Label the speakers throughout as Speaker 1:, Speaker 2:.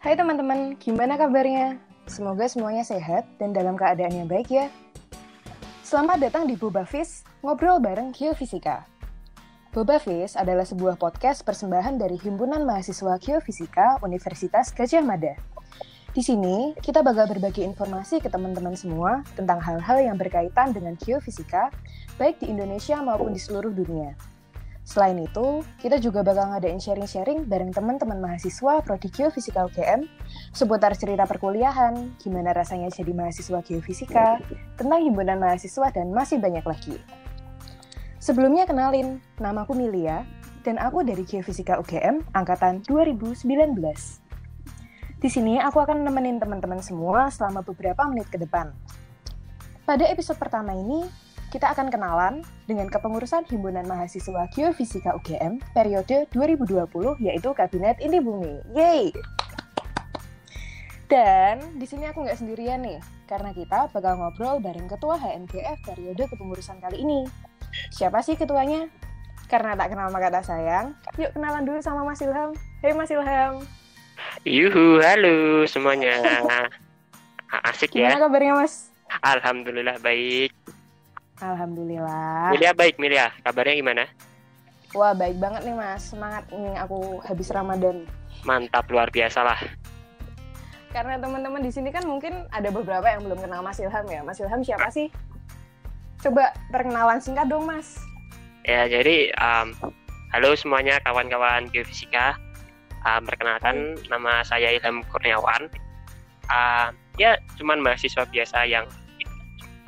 Speaker 1: Hai teman-teman, gimana kabarnya? Semoga semuanya sehat dan dalam keadaan yang baik ya. Selamat datang di Boba Fish, ngobrol bareng Geofisika. Boba Fish adalah sebuah podcast persembahan dari Himpunan Mahasiswa Geofisika Universitas Gajah Mada. Di sini, kita bakal berbagi informasi ke teman-teman semua tentang hal-hal yang berkaitan dengan geofisika, baik di Indonesia maupun di seluruh dunia. Selain itu, kita juga bakal ngadain sharing-sharing bareng teman-teman mahasiswa Prodi Geofisika UGM seputar cerita perkuliahan, gimana rasanya jadi mahasiswa geofisika, tentang himpunan mahasiswa, dan masih banyak lagi. Sebelumnya kenalin, namaku Milia, dan aku dari Geofisika UGM Angkatan 2019. Di sini aku akan nemenin teman-teman semua selama beberapa menit ke depan. Pada episode pertama ini, kita akan kenalan dengan kepengurusan Himpunan Mahasiswa Geofisika UGM periode 2020 yaitu Kabinet Inti Bumi. Yeay! Dan di sini aku nggak sendirian nih, karena kita bakal ngobrol bareng Ketua HMGF periode kepengurusan kali ini. Siapa sih ketuanya? Karena tak kenal maka tak sayang, yuk kenalan dulu sama Mas Ilham. Hei Mas Ilham.
Speaker 2: Yuhu, halo semuanya. Asik
Speaker 1: Gimana
Speaker 2: ya.
Speaker 1: kabarnya Mas?
Speaker 2: Alhamdulillah baik.
Speaker 1: Alhamdulillah.
Speaker 2: Milia baik, Milia. Kabarnya gimana?
Speaker 1: Wah baik banget nih Mas, semangat nih aku habis Ramadan.
Speaker 2: Mantap, luar biasa lah.
Speaker 1: Karena teman-teman di sini kan mungkin ada beberapa yang belum kenal Mas Ilham ya. Mas Ilham siapa sih? Coba perkenalan singkat dong Mas.
Speaker 2: Ya, jadi um, halo semuanya kawan-kawan geofisika. Um, perkenalkan nama saya Ilham Kurniawan. Uh, ya, cuman mahasiswa biasa yang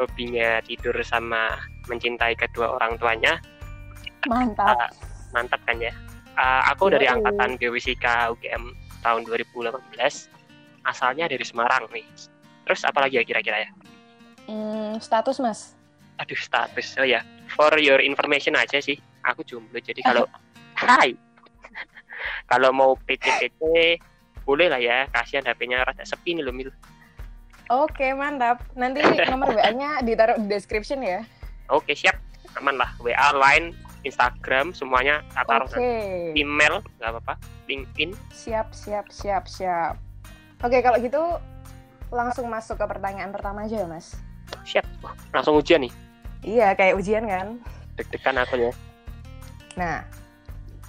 Speaker 2: hobinya tidur sama mencintai kedua orang tuanya.
Speaker 1: Mantap.
Speaker 2: Uh, mantap kan ya. Uh, aku dari
Speaker 1: Yoi.
Speaker 2: angkatan geofisika UGM tahun 2018. Asalnya dari Semarang nih. Terus apa lagi ya kira-kira ya?
Speaker 1: Hmm, status Mas.
Speaker 2: Aduh status. Oh ya, for your information aja sih. Aku jomblo. Jadi kalau hai. kalau mau PT-PT boleh lah ya. Kasihan HP-nya rada sepi nih loh Mil.
Speaker 1: Oke mantap. Nanti nomor WA-nya ditaruh di description ya.
Speaker 2: Oke siap. Aman lah. WA, Line, Instagram semuanya tak taruh
Speaker 1: Oke.
Speaker 2: nanti. Email nggak apa-apa. LinkedIn.
Speaker 1: Siap siap siap siap. Oke kalau gitu langsung masuk ke pertanyaan pertama aja ya Mas.
Speaker 2: Siap. Wah, langsung ujian nih.
Speaker 1: Iya kayak ujian kan.
Speaker 2: Deg-degan aku ya.
Speaker 1: Nah,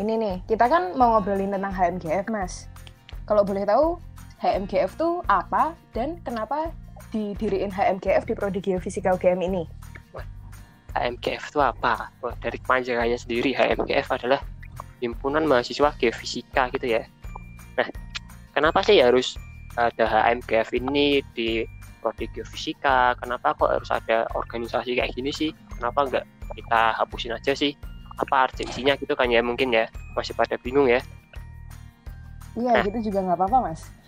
Speaker 1: ini nih, kita kan mau ngobrolin tentang HMGF, Mas. Kalau boleh tahu, HMGF tuh apa dan kenapa didiriin HMGF di Prodi Geofisika UGM ini?
Speaker 2: HMGF itu apa? Wah, dari kepanjangannya sendiri HMGF adalah Himpunan Mahasiswa Geofisika gitu ya. Nah, kenapa sih harus ada HMGF ini di Prodi Geofisika? Kenapa kok harus ada organisasi kayak gini sih? Kenapa nggak kita hapusin aja sih? Apa urgensinya gitu kan ya mungkin ya? Masih pada bingung ya.
Speaker 1: Iya,
Speaker 2: Nah.
Speaker 1: gitu juga nggak apa-apa, Mas.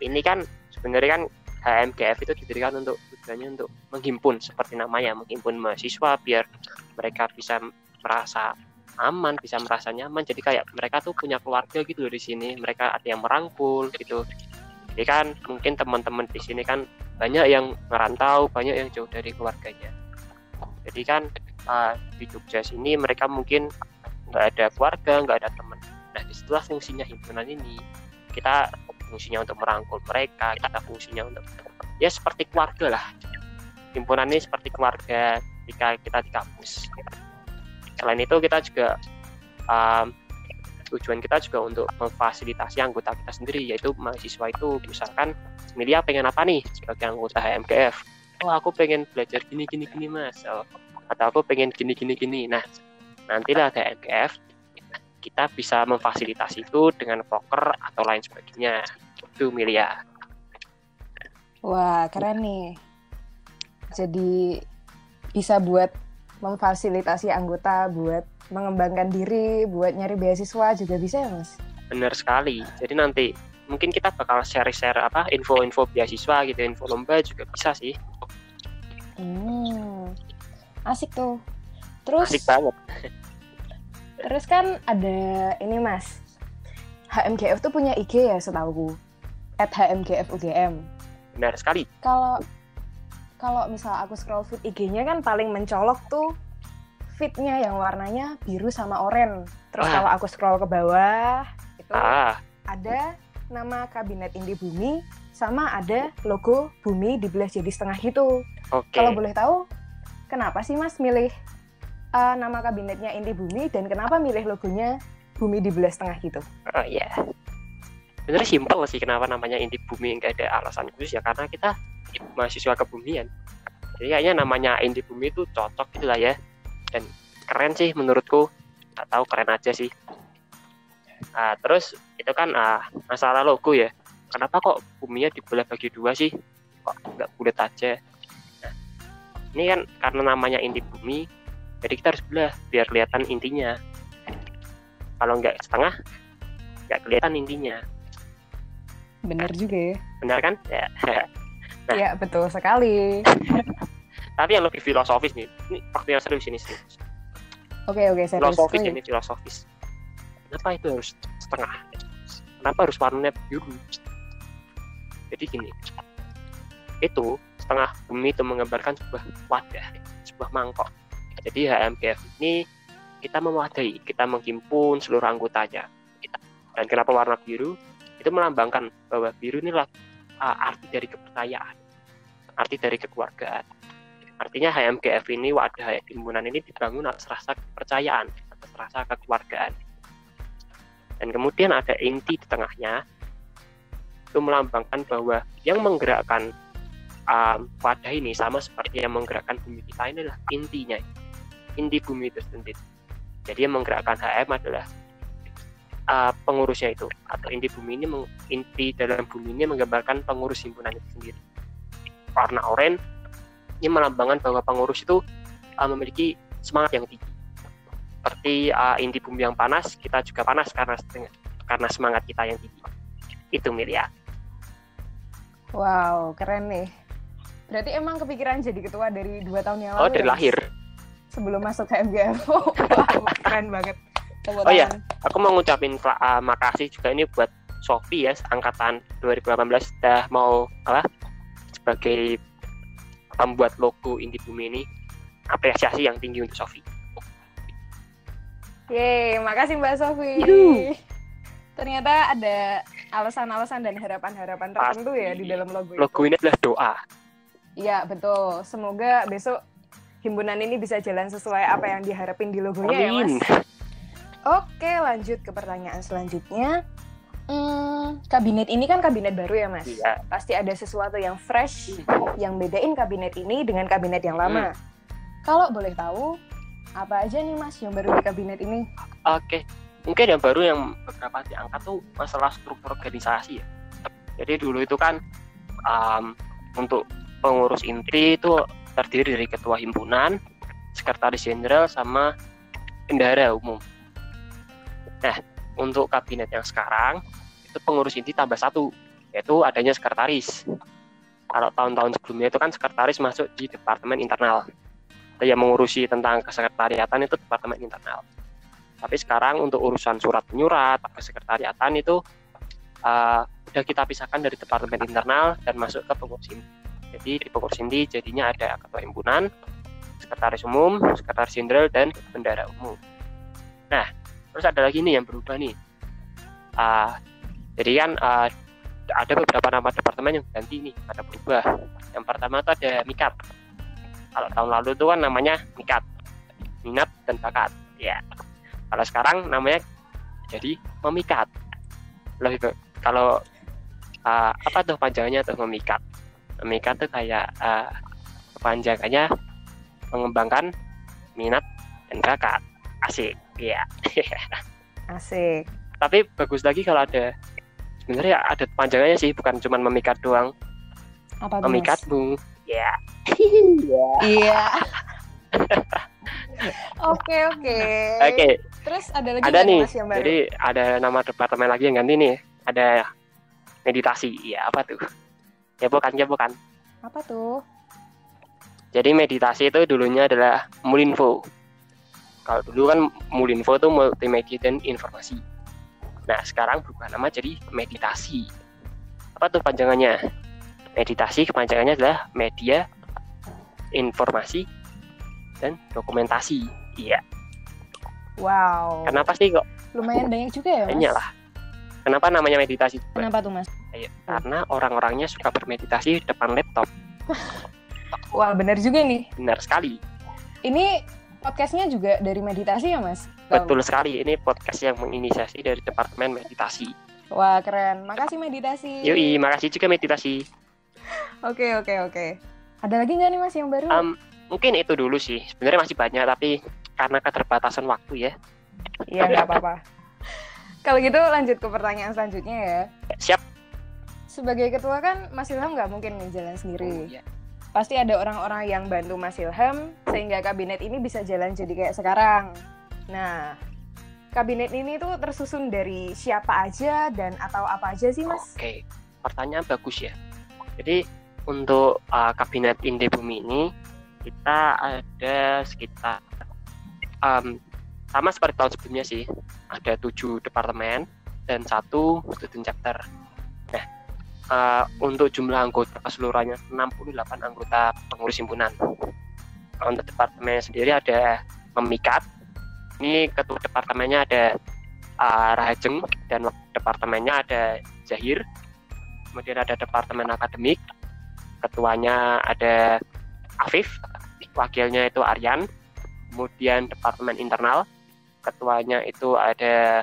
Speaker 2: Ini kan sebenarnya kan HMGF itu didirikan untuk tujuannya untuk menghimpun seperti namanya, menghimpun mahasiswa biar mereka bisa merasa aman, bisa merasa nyaman. Jadi kayak mereka tuh punya keluarga gitu loh di sini. Mereka ada yang merangkul gitu. Jadi kan mungkin teman-teman di sini kan banyak yang merantau, banyak yang jauh dari keluarganya. Jadi kan uh, di Jogja sini mereka mungkin nggak ada keluarga, nggak ada teman. Nah di situlah fungsinya himpunan ini. Kita fungsinya untuk merangkul mereka, kita fungsinya untuk ya seperti keluarga lah. Himpunan ini seperti keluarga ketika kita di kampus. Selain itu kita juga um, tujuan kita juga untuk memfasilitasi anggota kita sendiri yaitu mahasiswa itu misalkan Milia pengen apa nih sebagai anggota HMGF oh aku pengen belajar gini gini gini mas oh, atau aku pengen gini gini gini nah nantilah HMGF kita bisa memfasilitasi itu dengan poker atau lain sebagainya itu Milia
Speaker 1: Wah, keren nih. Jadi bisa buat memfasilitasi anggota buat mengembangkan diri, buat nyari beasiswa juga bisa ya, Mas?
Speaker 2: benar sekali jadi nanti mungkin kita bakal share-share apa info-info beasiswa gitu info lomba juga bisa sih
Speaker 1: Hmm, asik tuh. Terus
Speaker 2: asik banget
Speaker 1: Terus kan ada ini mas, HMGF tuh punya IG ya setahu at HMGF UGM.
Speaker 2: benar sekali
Speaker 1: Kalau kalau misal aku scroll feed IG-nya kan paling mencolok tuh feednya yang warnanya biru sama oranye. Terus
Speaker 2: Wah.
Speaker 1: kalau aku scroll ke bawah itu
Speaker 2: ah
Speaker 1: ada nama kabinet Indi Bumi sama ada logo bumi dibelah jadi setengah gitu.
Speaker 2: Oke.
Speaker 1: Kalau boleh tahu, kenapa sih Mas milih uh, nama kabinetnya Inti Bumi dan kenapa milih logonya bumi dibelah setengah gitu?
Speaker 2: Oh iya. Sebenarnya simpel sih kenapa namanya Inti Bumi nggak ada alasan khusus ya karena kita mahasiswa kebumian. Jadi kayaknya namanya Inti Bumi itu cocok gitu lah ya. Dan keren sih menurutku. Gak tahu keren aja sih. Nah, terus itu kan uh, masalah logo ya kenapa kok buminya dibelah bagi dua sih kok nggak bulat aja nah, ini kan karena namanya inti bumi jadi kita harus belah biar kelihatan intinya. Kalau nggak setengah nggak kelihatan intinya.
Speaker 1: Benar juga ya.
Speaker 2: Benar kan? Ya.
Speaker 1: Nah, ya betul sekali.
Speaker 2: Tapi yang lebih filosofis nih ini waktu yang serius ini sih
Speaker 1: oke oke saya
Speaker 2: filosofis ini filosofis. Kenapa itu harus setengah? Kenapa harus warnanya biru? Jadi gini. Itu setengah bumi itu menggambarkan sebuah wadah sebuah mangkok jadi HMGF ini kita mewadahi kita menghimpun seluruh anggotanya. Dan kenapa warna biru? Itu melambangkan bahwa biru inilah uh, arti dari kepercayaan arti dari kekeluargaan. Artinya HMGF ini wadah himpunan ini dibangun atas rasa kepercayaan atas rasa kekeluargaan. Dan kemudian ada inti di tengahnya itu melambangkan bahwa yang menggerakkan um, wadah ini sama seperti yang menggerakkan bumi kita ini adalah intinya inti bumi itu sendiri jadi yang menggerakkan HM adalah uh, pengurusnya itu atau inti bumi ini inti dalam bumi ini menggambarkan pengurus himpunan itu sendiri warna oranye ini melambangkan bahwa pengurus itu uh, memiliki semangat yang tinggi seperti uh, inti bumi yang panas kita juga panas karena karena semangat kita yang tinggi itu Milia
Speaker 1: Wow, keren nih. Berarti emang kepikiran jadi ketua dari dua tahun yang
Speaker 2: oh,
Speaker 1: lalu?
Speaker 2: Oh, dari
Speaker 1: ya,
Speaker 2: lahir.
Speaker 1: Sebelum masuk ke MGF. wow, keren banget.
Speaker 2: Tepuk oh iya, aku mau ngucapin uh, makasih juga ini buat Sofi ya, angkatan 2018 sudah mau apa sebagai pembuat logo Inti Bumi ini apresiasi yang tinggi untuk Sofi.
Speaker 1: Yeay, makasih Mbak Sofi. Ternyata ada alasan-alasan dan harapan-harapan tertentu ya di dalam logo,
Speaker 2: logo ini adalah doa.
Speaker 1: Iya, betul. Semoga besok himpunan ini bisa jalan sesuai apa yang diharapin di logonya Amin. ya, Mas. Oke, lanjut ke pertanyaan selanjutnya. Hmm, kabinet ini kan kabinet baru ya, Mas?
Speaker 2: Iya.
Speaker 1: Pasti ada sesuatu yang fresh hmm. yang bedain kabinet ini dengan kabinet yang lama. Hmm. Kalau boleh tahu, apa aja nih, Mas, yang baru di kabinet ini?
Speaker 2: Oke, mungkin yang baru yang beberapa diangkat tuh masalah struktur organisasi ya jadi dulu itu kan um, untuk pengurus inti itu terdiri dari ketua himpunan sekretaris jenderal sama bendahara umum. Nah untuk kabinet yang sekarang itu pengurus inti tambah satu yaitu adanya sekretaris. Kalau tahun-tahun sebelumnya itu kan sekretaris masuk di departemen internal. Yang mengurusi tentang kesekretariatan itu departemen internal. Tapi sekarang untuk urusan surat menyurat, kesekretariatan itu uh, udah kita pisahkan dari departemen internal dan masuk ke pengurus inti. Jadi di pengurus inti jadinya ada ketua himpunan, sekretaris umum, sekretaris jenderal dan bendara umum. Nah, terus ada lagi nih yang berubah nih. Uh, jadi kan uh, ada beberapa nama departemen yang ganti nih, ada berubah. Yang pertama itu ada mikat. Kalau tahun lalu itu kan namanya mikat, minat dan bakat. Ya, kalau sekarang namanya jadi memikat lebih kalau uh, apa tuh panjangannya tuh memikat memikat tuh kayak uh, panjangannya mengembangkan minat dan bakat asik iya
Speaker 1: yeah. asik
Speaker 2: tapi bagus lagi kalau ada sebenarnya ada panjangannya sih bukan cuma memikat doang
Speaker 1: apa
Speaker 2: memikatmu ya
Speaker 1: iya Oke oke.
Speaker 2: Oke.
Speaker 1: Terus ada lagi
Speaker 2: ada nih.
Speaker 1: Mas yang baru?
Speaker 2: Jadi ada nama departemen lagi yang ganti nih. Ada meditasi. Ya apa tuh? Ya bukan ya bukan.
Speaker 1: Apa tuh?
Speaker 2: Jadi meditasi itu dulunya adalah Mulinfo. Kalau dulu kan Mulinfo itu multimedia dan informasi. Nah sekarang berubah nama jadi meditasi. Apa tuh panjangannya? Meditasi kepanjangannya adalah media informasi dan dokumentasi. Iya.
Speaker 1: Wow.
Speaker 2: Kenapa sih kok?
Speaker 1: Lumayan banyak juga ya, Mas?
Speaker 2: Lah. Kenapa namanya meditasi?
Speaker 1: Kenapa tuh mas?
Speaker 2: Ayo, karena orang-orangnya suka bermeditasi di depan laptop.
Speaker 1: Wah benar juga nih.
Speaker 2: Benar sekali.
Speaker 1: Ini podcastnya juga dari meditasi ya mas?
Speaker 2: Betul sekali. Ini podcast yang menginisiasi dari Departemen Meditasi.
Speaker 1: Wah keren. Makasih meditasi.
Speaker 2: Yoi, makasih juga meditasi.
Speaker 1: Oke oke oke. Ada lagi nggak nih mas yang baru?
Speaker 2: Um, mungkin itu dulu sih. Sebenarnya masih banyak tapi karena keterbatasan waktu ya.
Speaker 1: Iya nggak apa-apa. Kalau gitu lanjut ke pertanyaan selanjutnya ya.
Speaker 2: Siap.
Speaker 1: Sebagai ketua kan Mas Ilham nggak mungkin jalan sendiri.
Speaker 2: Oh, iya.
Speaker 1: Pasti ada orang-orang yang bantu Mas Ilham sehingga kabinet ini bisa jalan jadi kayak sekarang. Nah, kabinet ini tuh tersusun dari siapa aja dan atau apa aja sih Mas?
Speaker 2: Oke, pertanyaan bagus ya. Jadi untuk uh, kabinet Inde Bumi ini kita ada sekitar um, sama seperti tahun sebelumnya sih ada tujuh departemen dan satu student chapter nah uh, untuk jumlah anggota keseluruhannya 68 anggota pengurus himpunan. Untuk departemen sendiri ada memikat. Ini ketua departemennya ada uh, Rahajeng dan departemennya ada Zahir kemudian ada departemen akademik. Ketuanya ada Afif wakilnya itu Aryan. Kemudian departemen internal. Ketuanya itu ada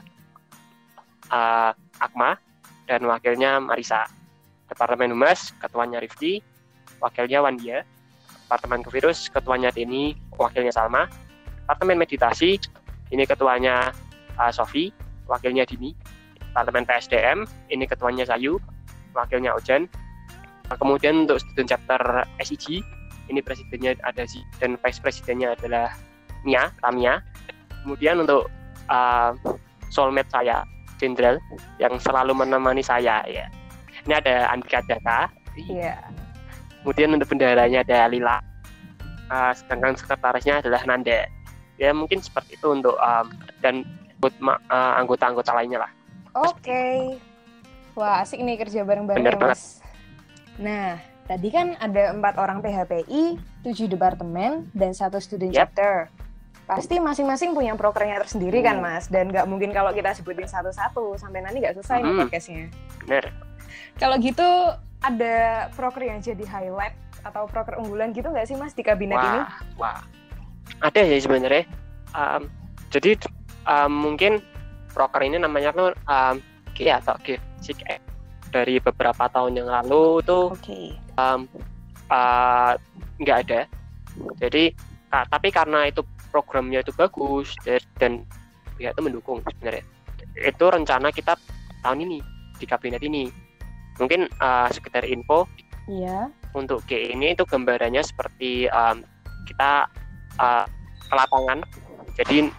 Speaker 2: uh, Akma dan wakilnya Marisa. Departemen Humas, ketuanya Rifki, wakilnya Wandia. Departemen Kevirus, ketuanya Deni, wakilnya Salma. Departemen Meditasi, ini ketuanya uh, Sofi, wakilnya Dini. Departemen PSDM, ini ketuanya Sayu, wakilnya Ojan. Kemudian untuk student chapter SIG, ini presidennya ada Zi dan vice presidennya adalah Mia, Tamia kemudian untuk uh, soulmate saya Jenderal yang selalu menemani saya ya ini ada Andika Data
Speaker 1: Iya.
Speaker 2: kemudian untuk bendaharanya ada Lila uh, sedangkan sekretarisnya adalah Nanda ya mungkin seperti itu untuk um, dan buat uh, anggota-anggota lainnya lah
Speaker 1: Oke. Wah asik nih kerja bareng-bareng
Speaker 2: Bener
Speaker 1: ya mas. Nah tadi kan ada empat orang PHPI, tujuh departemen, dan satu student
Speaker 2: Yep.
Speaker 1: chapter. Pasti masing-masing punya prokernya tersendiri kan mas, dan nggak mungkin kalau kita sebutin satu-satu sampai nanti nggak selesai nih
Speaker 2: Hmm.
Speaker 1: podcastnya.
Speaker 2: benar
Speaker 1: Kalau gitu ada proker yang jadi highlight atau proker unggulan gitu nggak sih mas di kabinet ini?
Speaker 2: wah wah ada sih sebenarnya um, jadi um, mungkin proker ini namanya tuh um, G atau G dari beberapa tahun yang lalu tuh
Speaker 1: Oke.
Speaker 2: um, uh, nggak ada. Jadi ka- tapi karena itu programnya itu bagus dan, dan pihak itu mendukung sebenarnya. Itu rencana kita tahun ini di kabinet ini. Mungkin uh, sekedar info
Speaker 1: Iya.
Speaker 2: untuk G ini itu gambarannya seperti um, kita uh, ke lapangan. Jadi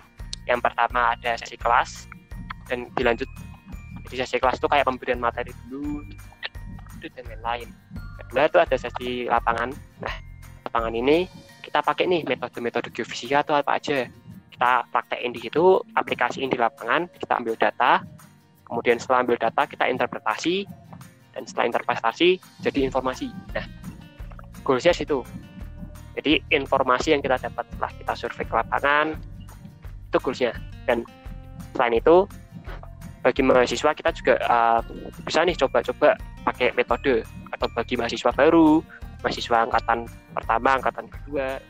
Speaker 2: yang pertama ada sesi kelas dan dilanjut jadi sesi kelas itu kayak pemberian materi dulu dan lain-lain. Kedua itu ada sesi lapangan. Nah, lapangan ini kita pakai nih metode-metode geofisika atau apa aja. Kita praktekin di situ, aplikasiin di lapangan, kita ambil data, kemudian setelah ambil data kita interpretasi, dan setelah interpretasi jadi informasi. Nah, goalsnya situ. Jadi informasi yang kita dapat setelah kita survei ke lapangan itu goalsnya. Dan selain itu bagi mahasiswa kita juga uh, bisa nih coba-coba pakai metode atau bagi mahasiswa baru, mahasiswa angkatan pertama, angkatan kedua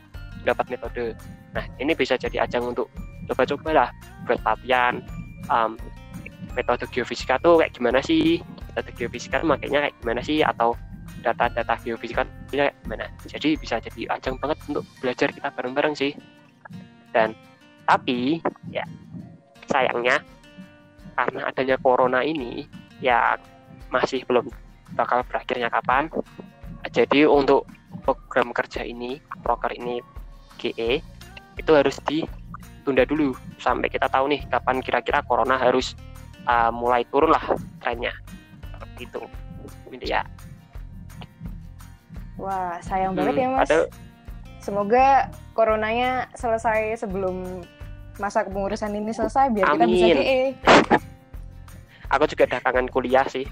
Speaker 2: dapat metode. Nah ini bisa jadi ajang untuk coba-coba lah buat latihan um, metode geofisika tuh kayak gimana sih metode geofisika makanya kayak gimana sih? Atau data-data geofisika kayak gimana? Jadi bisa jadi ajang banget untuk belajar kita bareng-bareng sih. Dan tapi ya sayangnya karena adanya corona ini ya masih belum bakal berakhirnya kapan. Jadi untuk program kerja ini proker ini GE itu harus ditunda dulu. Sampai kita tahu nih kapan kira-kira corona harus uh, mulai turun lah trennya gitu Ini ya
Speaker 1: Wah, sayang
Speaker 2: Hmm,
Speaker 1: banget ya Mas.
Speaker 2: ada-
Speaker 1: Semoga coronanya selesai sebelum masa kepengurusan ini selesai biar kita bisa
Speaker 2: Amin.
Speaker 1: GE.
Speaker 2: aku juga udah kangen kuliah sih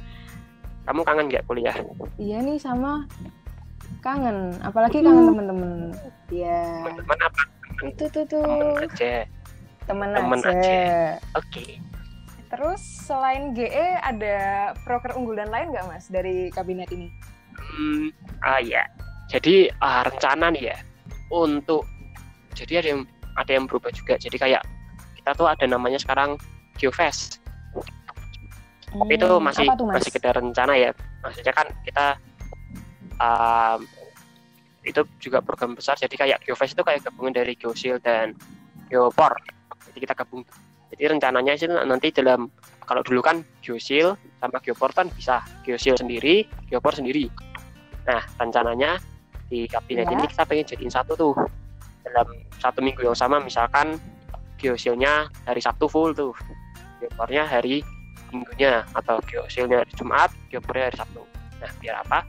Speaker 2: kamu kangen nggak kuliah
Speaker 1: Iya nih sama kangen, apalagi kangen temen-temen. Iya.
Speaker 2: teman-teman apa
Speaker 1: Itu tuh tuh
Speaker 2: temen aja
Speaker 1: temen,
Speaker 2: temen
Speaker 1: aja.
Speaker 2: aja. oke
Speaker 1: terus selain GE ada proker unggulan lain nggak mas dari kabinet ini?
Speaker 2: Hmm, ah ya. Jadi uh, rencana nih ya untuk jadi ada yang ada yang berubah juga. Jadi kayak kita tuh ada namanya sekarang GeoFest. Hmm, Tapi itu masih tuh, masih sekedar rencana ya. Maksudnya kan kita um, itu juga program besar. Jadi kayak GeoFest itu kayak gabungan dari GeoShield dan Geopor. Jadi kita gabung. Jadi rencananya sih nanti dalam kalau dulu kan GeoShield sama Geopor kan bisa. GeoShield sendiri, Geopor sendiri. Nah, rencananya di kabinet ya. ini kita pengen jadiin satu tuh. Dalam satu minggu yang sama misalkan geosilnya hari Sabtu full tuh. Geopornya hari minggunya atau geosilnya hari Jumat geopornya hari Sabtu. Nah biar apa?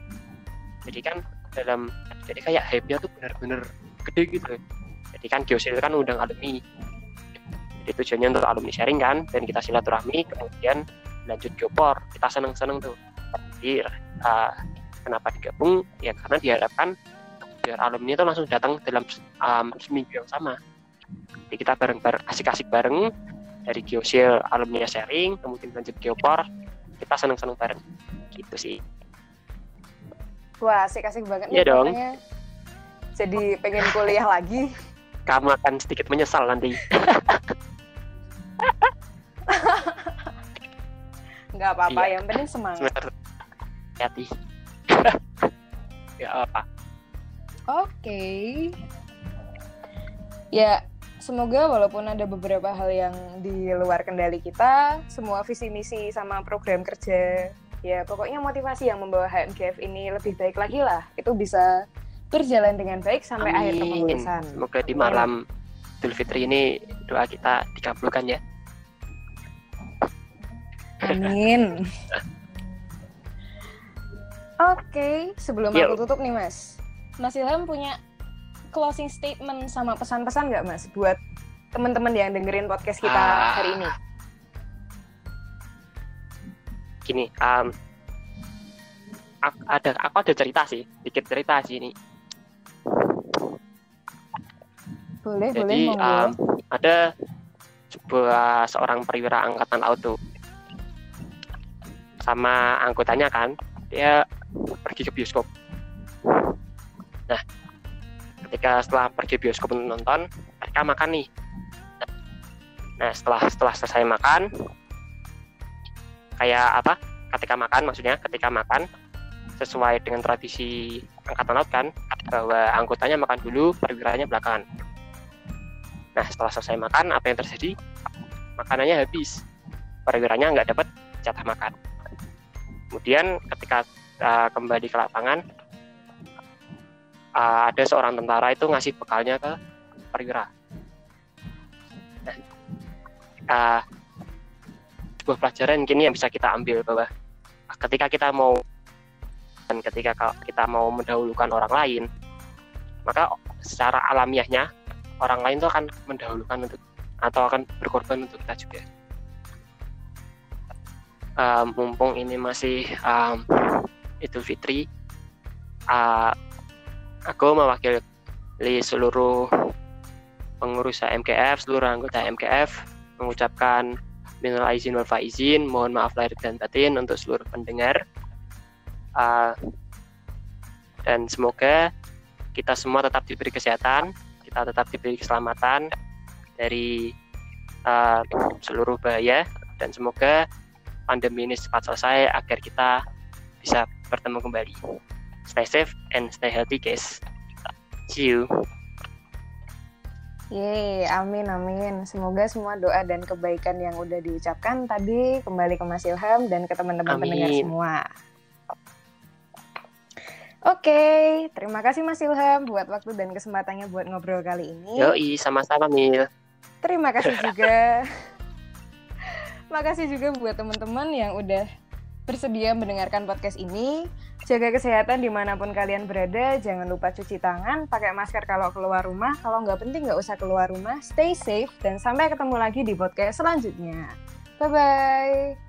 Speaker 2: Jadi kan dalam jadi kayak hype-nya tuh benar-benar gede gitu. Jadi kan geosil kan undang alumni tujuannya untuk alumni sharing kan dan kita silaturahmi kemudian lanjut geopor kita seneng-seneng tuh. Jadi uh, kenapa digabung? Ya karena diharapkan biar alumni itu langsung datang dalam um, seminggu yang sama. Jadi kita bareng-bareng asik-asik bareng dari Geosil alumni sharing kemudian lanjut Geopor kita seneng-seneng bareng. Gitu sih.
Speaker 1: Wah asik-asik banget
Speaker 2: ya dong.
Speaker 1: jadi pengen kuliah lagi.
Speaker 2: Kamu akan sedikit menyesal nanti
Speaker 1: nggak apa-apa iya. yang penting semangat.
Speaker 2: Hati ya apa?
Speaker 1: Oke. Okay. ya semoga walaupun ada beberapa hal yang di luar kendali kita semua visi misi sama program kerja ya pokoknya motivasi yang membawa HMGF ini lebih baik lagi lah. Itu bisa berjalan dengan baik sampai Amin. akhir kepengurusan
Speaker 2: semoga di malam Idul Fitri ini doa kita dikabulkan ya
Speaker 1: Amin Oke, sebelum Yo. aku tutup nih Mas, Mas Ilham punya closing statement sama pesan-pesan nggak Mas buat teman-teman yang dengerin podcast kita ah. hari ini?
Speaker 2: Gini, um, aku ada aku ada cerita sih, dikit cerita sih ini.
Speaker 1: Boleh,
Speaker 2: Jadi,
Speaker 1: boleh. Um,
Speaker 2: ada sebuah seorang perwira angkatan laut tuh sama anggotanya kan dia pergi ke bioskop. Nah, ketika setelah pergi bioskop nonton, mereka makan nih. Nah, setelah setelah selesai makan, kayak apa? Ketika makan, maksudnya ketika makan sesuai dengan tradisi angkatan laut kan, bahwa anggotanya makan dulu, perwiranya belakangan. Nah, setelah selesai makan, apa yang terjadi? Makanannya habis, perwiranya nggak dapat jatah makan. Kemudian ketika uh, kembali ke lapangan uh, ada seorang tentara itu ngasih bekalnya ke perwira. Uh, sebuah pelajaran kini yang bisa kita ambil bahwa ketika kita mau dan ketika kita mau mendahulukan orang lain maka secara alamiahnya orang lain itu akan mendahulukan untuk atau akan berkorban untuk kita juga um, mumpung ini masih um, Idul Fitri uh, aku mewakili seluruh pengurus MKF, seluruh anggota MKF mengucapkan minal aizin wal faizin, mohon maaf lahir dan batin untuk seluruh pendengar. Uh, dan semoga kita semua tetap diberi kesehatan, kita tetap diberi keselamatan dari uh, seluruh bahaya dan semoga pandemi ini cepat selesai agar kita bisa bertemu kembali. Stay safe and stay healthy guys. See you.
Speaker 1: Yeay, amin amin. Semoga semua doa dan kebaikan yang udah diucapkan tadi kembali ke Mas Ilham dan ke teman-teman pendengar semua. Oke, okay, terima kasih Mas Ilham buat waktu dan kesempatannya buat ngobrol kali ini.
Speaker 2: Yoi, sama-sama Mil.
Speaker 1: Terima kasih juga. Makasih juga buat teman-teman yang udah bersedia mendengarkan podcast ini. Jaga kesehatan di mana pun kalian berada. Jangan lupa cuci tangan, pakai masker kalau keluar rumah. Kalau nggak penting nggak usah keluar rumah. Stay safe dan sampai ketemu lagi di podcast selanjutnya. Bye-bye.